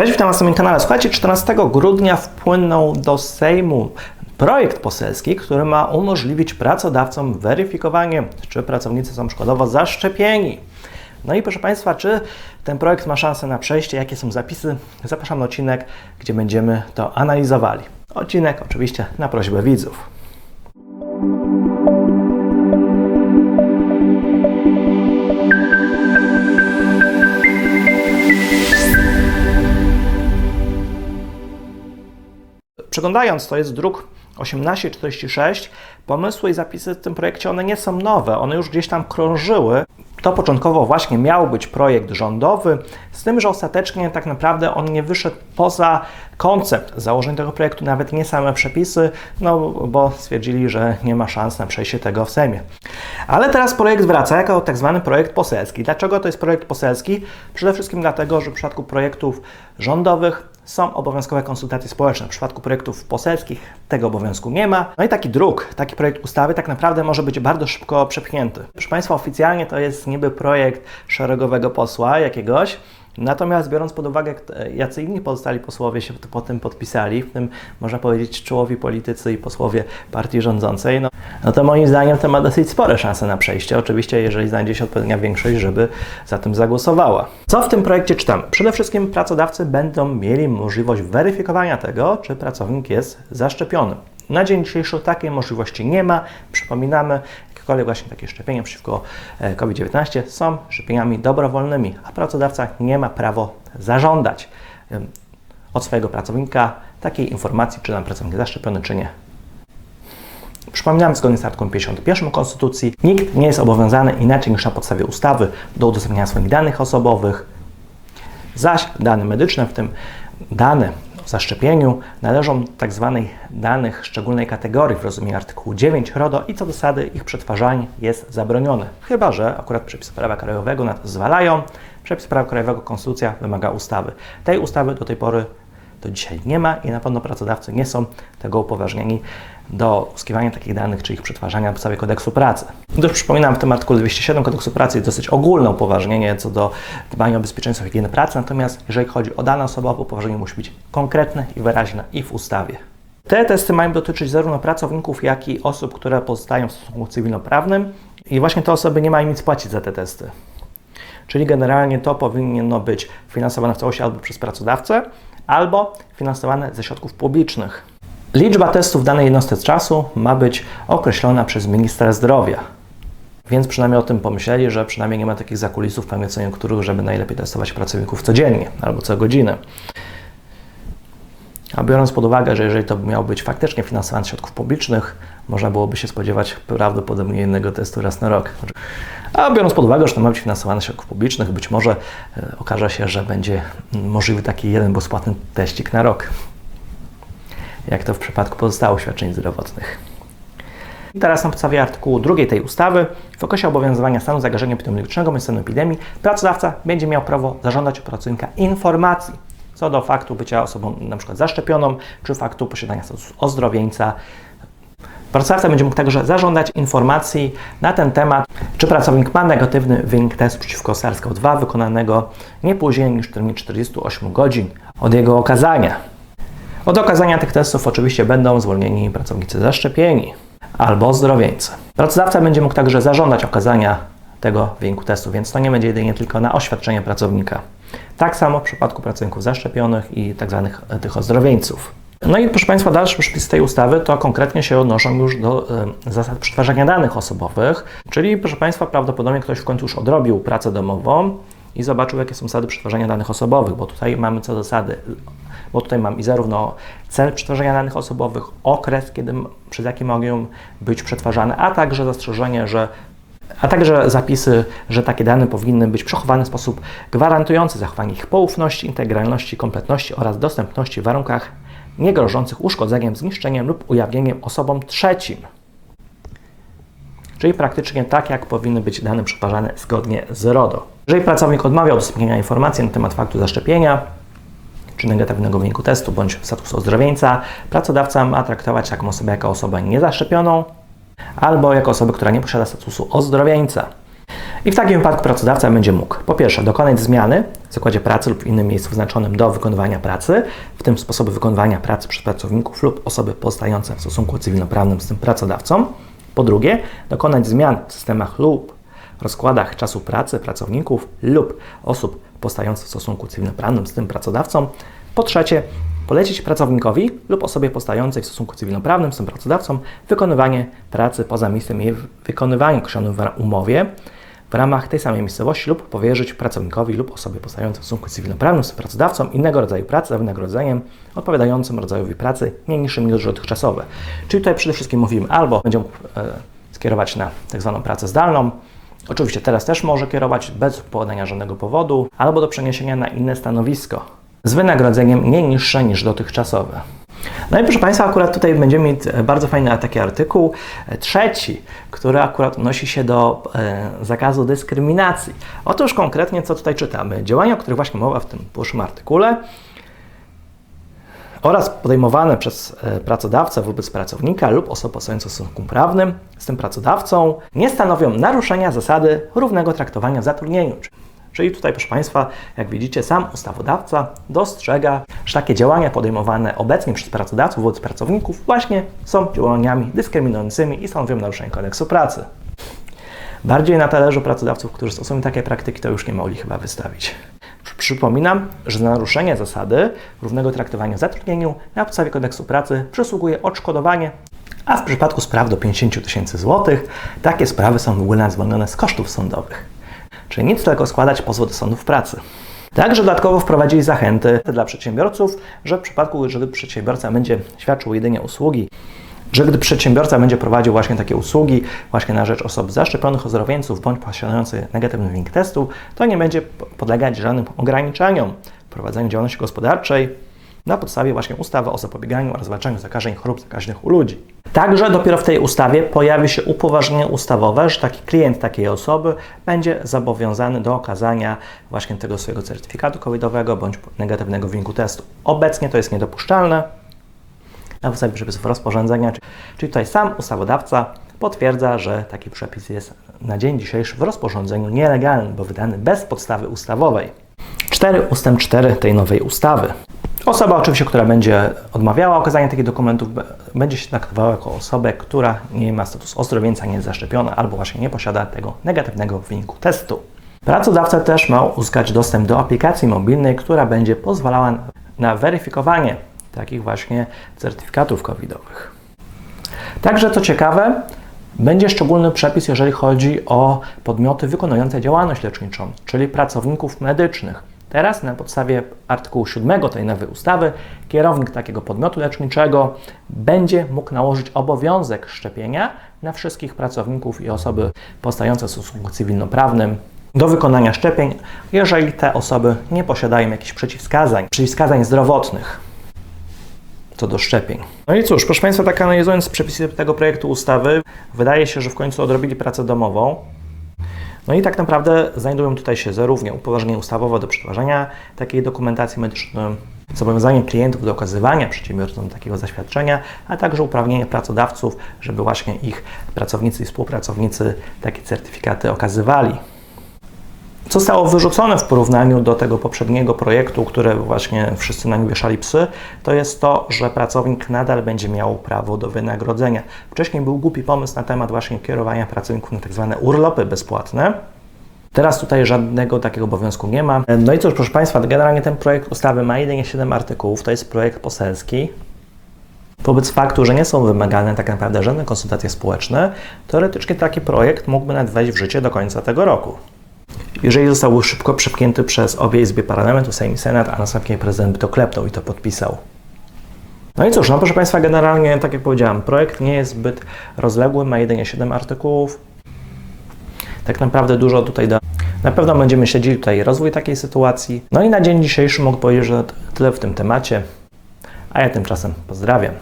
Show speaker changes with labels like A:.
A: Cześć, witam Was na moim kanale. Słuchajcie, 14 grudnia wpłynął do Sejmu projekt poselski, który ma umożliwić pracodawcom weryfikowanie, czy pracownicy są szkodowo zaszczepieni. No i proszę Państwa, czy ten projekt ma szansę na przejście, jakie są zapisy? Zapraszam na odcinek, gdzie będziemy to analizowali. Odcinek oczywiście na prośbę widzów. Przeglądając, to jest druk 1846, pomysły i zapisy w tym projekcie, one nie są nowe, one już gdzieś tam krążyły. To początkowo właśnie miał być projekt rządowy, z tym, że ostatecznie tak naprawdę on nie wyszedł poza koncept założeń tego projektu, nawet nie same przepisy, no bo stwierdzili, że nie ma szans na przejście tego w Sejmie. Ale teraz projekt wraca jako tak zwany projekt poselski. Dlaczego to jest projekt poselski? Przede wszystkim dlatego, że w przypadku projektów rządowych są obowiązkowe konsultacje społeczne. W przypadku projektów poselskich tego obowiązku nie ma. No i taki druk, taki projekt ustawy tak naprawdę może być bardzo szybko przepchnięty. Proszę Państwa, oficjalnie to jest niby projekt szeregowego posła jakiegoś, Natomiast biorąc pod uwagę, jacy inni pozostali posłowie się po tym podpisali, w tym można powiedzieć czołowi politycy i posłowie partii rządzącej, no, no to moim zdaniem to ma dosyć spore szanse na przejście. Oczywiście, jeżeli znajdzie się odpowiednia większość, żeby za tym zagłosowała. Co w tym projekcie czytam? Przede wszystkim pracodawcy będą mieli możliwość weryfikowania tego, czy pracownik jest zaszczepiony. Na dzień dzisiejszy takiej możliwości nie ma. Przypominamy, jakiekolwiek właśnie takie szczepienia przeciwko e, COVID-19 są szczepieniami dobrowolnymi, a pracodawca nie ma prawa zażądać od swojego pracownika takiej informacji, czy ten pracownik zaszczepiony, czy nie. Przypominam, zgodnie z artykułem 51 Konstytucji, nikt nie jest obowiązany inaczej niż na podstawie ustawy do udostępniania swoich danych osobowych, zaś dane medyczne, w tym dane zaszczepieniu należą tzw. Tak danych szczególnej kategorii w rozumieniu artykułu 9 RODO i co zasady ich przetwarzanie jest zabronione. Chyba, że akurat przepisy prawa krajowego na to zwalają. Przepis prawa krajowego Konstytucja wymaga ustawy. Tej ustawy do tej pory to dzisiaj nie ma i na pewno pracodawcy nie są tego upoważnieni do uzyskiwania takich danych czy ich przetwarzania na podstawie kodeksu pracy. Już przypominam, w tym artykule 207 kodeksu pracy jest dosyć ogólne upoważnienie co do dbania o bezpieczeństwo higieny pracy, natomiast jeżeli chodzi o dane osobowe, upoważnienie musi być konkretne i wyraźne i w ustawie. Te testy mają dotyczyć zarówno pracowników, jak i osób, które pozostają w stosunku cywilnoprawnym i właśnie te osoby nie mają nic płacić za te testy. Czyli generalnie to powinno być finansowane w całości albo przez pracodawcę, albo finansowane ze środków publicznych. Liczba testów w danej jednostce czasu ma być określona przez ministra zdrowia. Więc przynajmniej o tym pomyśleli, że przynajmniej nie ma takich zakulisów, w których, żeby najlepiej testować pracowników codziennie albo co godzinę. A biorąc pod uwagę, że jeżeli to miało być faktycznie finansowane z środków publicznych, można byłoby się spodziewać prawdopodobnie innego testu raz na rok. A biorąc pod uwagę, że to ma być finansowane środków publicznych, być może e, okaże się, że będzie możliwy taki jeden bezpłatny teścik na rok. Jak to w przypadku pozostałych świadczeń zdrowotnych. I teraz na podstawie artykułu drugiej tej ustawy w okresie obowiązywania stanu zagrożenia epidemiologicznego bądź stanu epidemii pracodawca będzie miał prawo zażądać od pracownika informacji co do faktu bycia osobą przykład zaszczepioną, czy faktu posiadania statusu ozdrowieńca, Pracodawca będzie mógł także zażądać informacji na ten temat, czy pracownik ma negatywny wynik testu przeciwko SARS-CoV-2 wykonanego nie później niż w terminie 48 godzin od jego okazania. Od okazania tych testów oczywiście będą zwolnieni pracownicy zaszczepieni albo ozdrowieńcy. Pracodawca będzie mógł także zażądać okazania tego wyniku testu, więc to nie będzie jedynie tylko na oświadczenie pracownika. Tak samo w przypadku pracowników zaszczepionych i tzw. Tak tych ozdrowieńców. No i proszę Państwa, dalsze przepisy tej ustawy to konkretnie się odnoszą już do y, zasad przetwarzania danych osobowych, czyli proszę Państwa, prawdopodobnie ktoś w końcu już odrobił pracę domową i zobaczył, jakie są zasady przetwarzania danych osobowych, bo tutaj mamy co zasady, bo tutaj mam i zarówno cel przetwarzania danych osobowych, okres, kiedy, przez jaki mogą być przetwarzane, a także zastrzeżenie, że a także zapisy, że takie dane powinny być przechowane w sposób gwarantujący zachowanie ich poufności, integralności, kompletności oraz dostępności w warunkach nie grożących uszkodzeniem, zniszczeniem lub ujawnieniem osobom trzecim. Czyli praktycznie tak, jak powinny być dane przetwarzane zgodnie z RODO. Jeżeli pracownik odmawia udostępnienia informacji na temat faktu zaszczepienia, czy negatywnego wyniku testu, bądź statusu ozdrowieńca, pracodawca ma traktować taką osobę jako osobę niezaszczepioną albo jako osobę, która nie posiada statusu ozdrowieńca. I w takim wypadku pracodawca będzie mógł po pierwsze dokonać zmiany w zakładzie pracy lub w innym miejscu wyznaczonym do wykonywania pracy, w tym sposoby wykonywania pracy przez pracowników lub osoby pozostające w stosunku cywilnoprawnym z tym pracodawcą. Po drugie, dokonać zmian w systemach lub rozkładach czasu pracy pracowników lub osób pozostających w stosunku cywilnoprawnym z tym pracodawcą. Po trzecie, polecić pracownikowi lub osobie pozostającej w stosunku cywilnoprawnym z tym pracodawcą wykonywanie pracy poza miejscem jej wykonywania określonym w umowie w ramach tej samej miejscowości lub powierzyć pracownikowi lub osobie pozostającej w stosunku cywilnoprawnym z pracodawcą innego rodzaju pracy za wynagrodzeniem odpowiadającym rodzajowi pracy nie niższym niż dotychczasowe. Czyli tutaj przede wszystkim mówimy albo będzie mógł e, skierować na tak zwaną pracę zdalną, Oczywiście teraz też może kierować bez podania żadnego powodu, albo do przeniesienia na inne stanowisko z wynagrodzeniem nie niższe niż dotychczasowe. No i proszę Państwa, akurat tutaj będziemy mieć bardzo fajny taki artykuł, trzeci, który akurat odnosi się do e, zakazu dyskryminacji. Otóż konkretnie co tutaj czytamy? Działania, o których właśnie mowa w tym pierwszym artykule, oraz podejmowane przez e, pracodawcę wobec pracownika lub osoby pozostającej w stosunku prawnym z tym pracodawcą nie stanowią naruszenia zasady równego traktowania w zatrudnieniu. Czyli tutaj, proszę Państwa, jak widzicie, sam ustawodawca dostrzega, że takie działania podejmowane obecnie przez pracodawców wobec pracowników właśnie są działaniami dyskryminującymi i stanowią naruszenie kodeksu pracy. Bardziej na talerzu pracodawców, którzy stosują takie praktyki, to już nie mogli chyba wystawić. Przypominam, że za naruszenie zasady równego traktowania w zatrudnieniu na podstawie kodeksu pracy przysługuje odszkodowanie, a w przypadku spraw do 50 tysięcy złotych takie sprawy są w ogóle zwolnione z kosztów sądowych. Czyli nic tylko składać pozwy do sądów pracy. Także dodatkowo wprowadzili zachęty dla przedsiębiorców, że w przypadku, że przedsiębiorca będzie świadczył jedynie usługi że gdy przedsiębiorca będzie prowadził właśnie takie usługi właśnie na rzecz osób zaszczepionych ozdrowieńców bądź posiadających negatywny wynik testu, to nie będzie podlegać żadnym ograniczeniom w prowadzeniu działalności gospodarczej na podstawie właśnie ustawy o zapobieganiu oraz zwalczaniu zakażeń chorób zakaźnych u ludzi. Także dopiero w tej ustawie pojawi się upoważnienie ustawowe, że taki klient takiej osoby będzie zobowiązany do okazania właśnie tego swojego certyfikatu covidowego bądź negatywnego wyniku testu. Obecnie to jest niedopuszczalne, na podstawie przepisów rozporządzenia. Czyli tutaj sam ustawodawca potwierdza, że taki przepis jest na dzień dzisiejszy w rozporządzeniu nielegalny, bo wydany bez podstawy ustawowej. 4 ustęp 4 tej nowej ustawy. Osoba oczywiście, która będzie odmawiała okazania takich dokumentów, będzie się traktowała jako osobę, która nie ma statusu ozdrowieńca, nie jest zaszczepiona albo właśnie nie posiada tego negatywnego wyniku testu. Pracodawca też ma uzyskać dostęp do aplikacji mobilnej, która będzie pozwalała na weryfikowanie takich właśnie certyfikatów covidowych. Także co ciekawe, będzie szczególny przepis, jeżeli chodzi o podmioty wykonujące działalność leczniczą, czyli pracowników medycznych. Teraz na podstawie artykułu 7 tej nowej ustawy kierownik takiego podmiotu leczniczego będzie mógł nałożyć obowiązek szczepienia na wszystkich pracowników i osoby powstające w stosunku cywilnoprawnym do wykonania szczepień, jeżeli te osoby nie posiadają jakichś przeciwwskazań, przeciwwskazań zdrowotnych co do szczepień. No i cóż, proszę Państwa, tak analizując przepisy tego projektu ustawy, wydaje się, że w końcu odrobili pracę domową. No i tak naprawdę znajdują tutaj się zarówno upoważnienie ustawowe do przetwarzania takiej dokumentacji medycznej, zobowiązanie klientów do okazywania przedsiębiorcom takiego zaświadczenia, a także uprawnienie pracodawców, żeby właśnie ich pracownicy i współpracownicy takie certyfikaty okazywali. Co zostało wyrzucone w porównaniu do tego poprzedniego projektu, które właśnie wszyscy na nim wieszali psy, to jest to, że pracownik nadal będzie miał prawo do wynagrodzenia. Wcześniej był głupi pomysł na temat właśnie kierowania pracowników na tak zwane urlopy bezpłatne. Teraz tutaj żadnego takiego obowiązku nie ma. No i cóż, proszę Państwa, generalnie ten projekt ustawy ma jedynie 7 artykułów, to jest projekt poselski. Wobec faktu, że nie są wymagane tak naprawdę żadne konsultacje społeczne, teoretycznie taki projekt mógłby nawet wejść w życie do końca tego roku. Jeżeli został szybko przepchnięty przez obie izby parlamentu, Sejm i Senat, a następnie prezydent by to klepnął i to podpisał. No i cóż, no proszę Państwa, generalnie, tak jak powiedziałem, projekt nie jest zbyt rozległy, ma jedynie 7 artykułów. Tak naprawdę dużo tutaj da. Na pewno będziemy śledzili tutaj rozwój takiej sytuacji. No i na dzień dzisiejszy mogę powiedzieć, że tyle w tym temacie. A ja tymczasem pozdrawiam.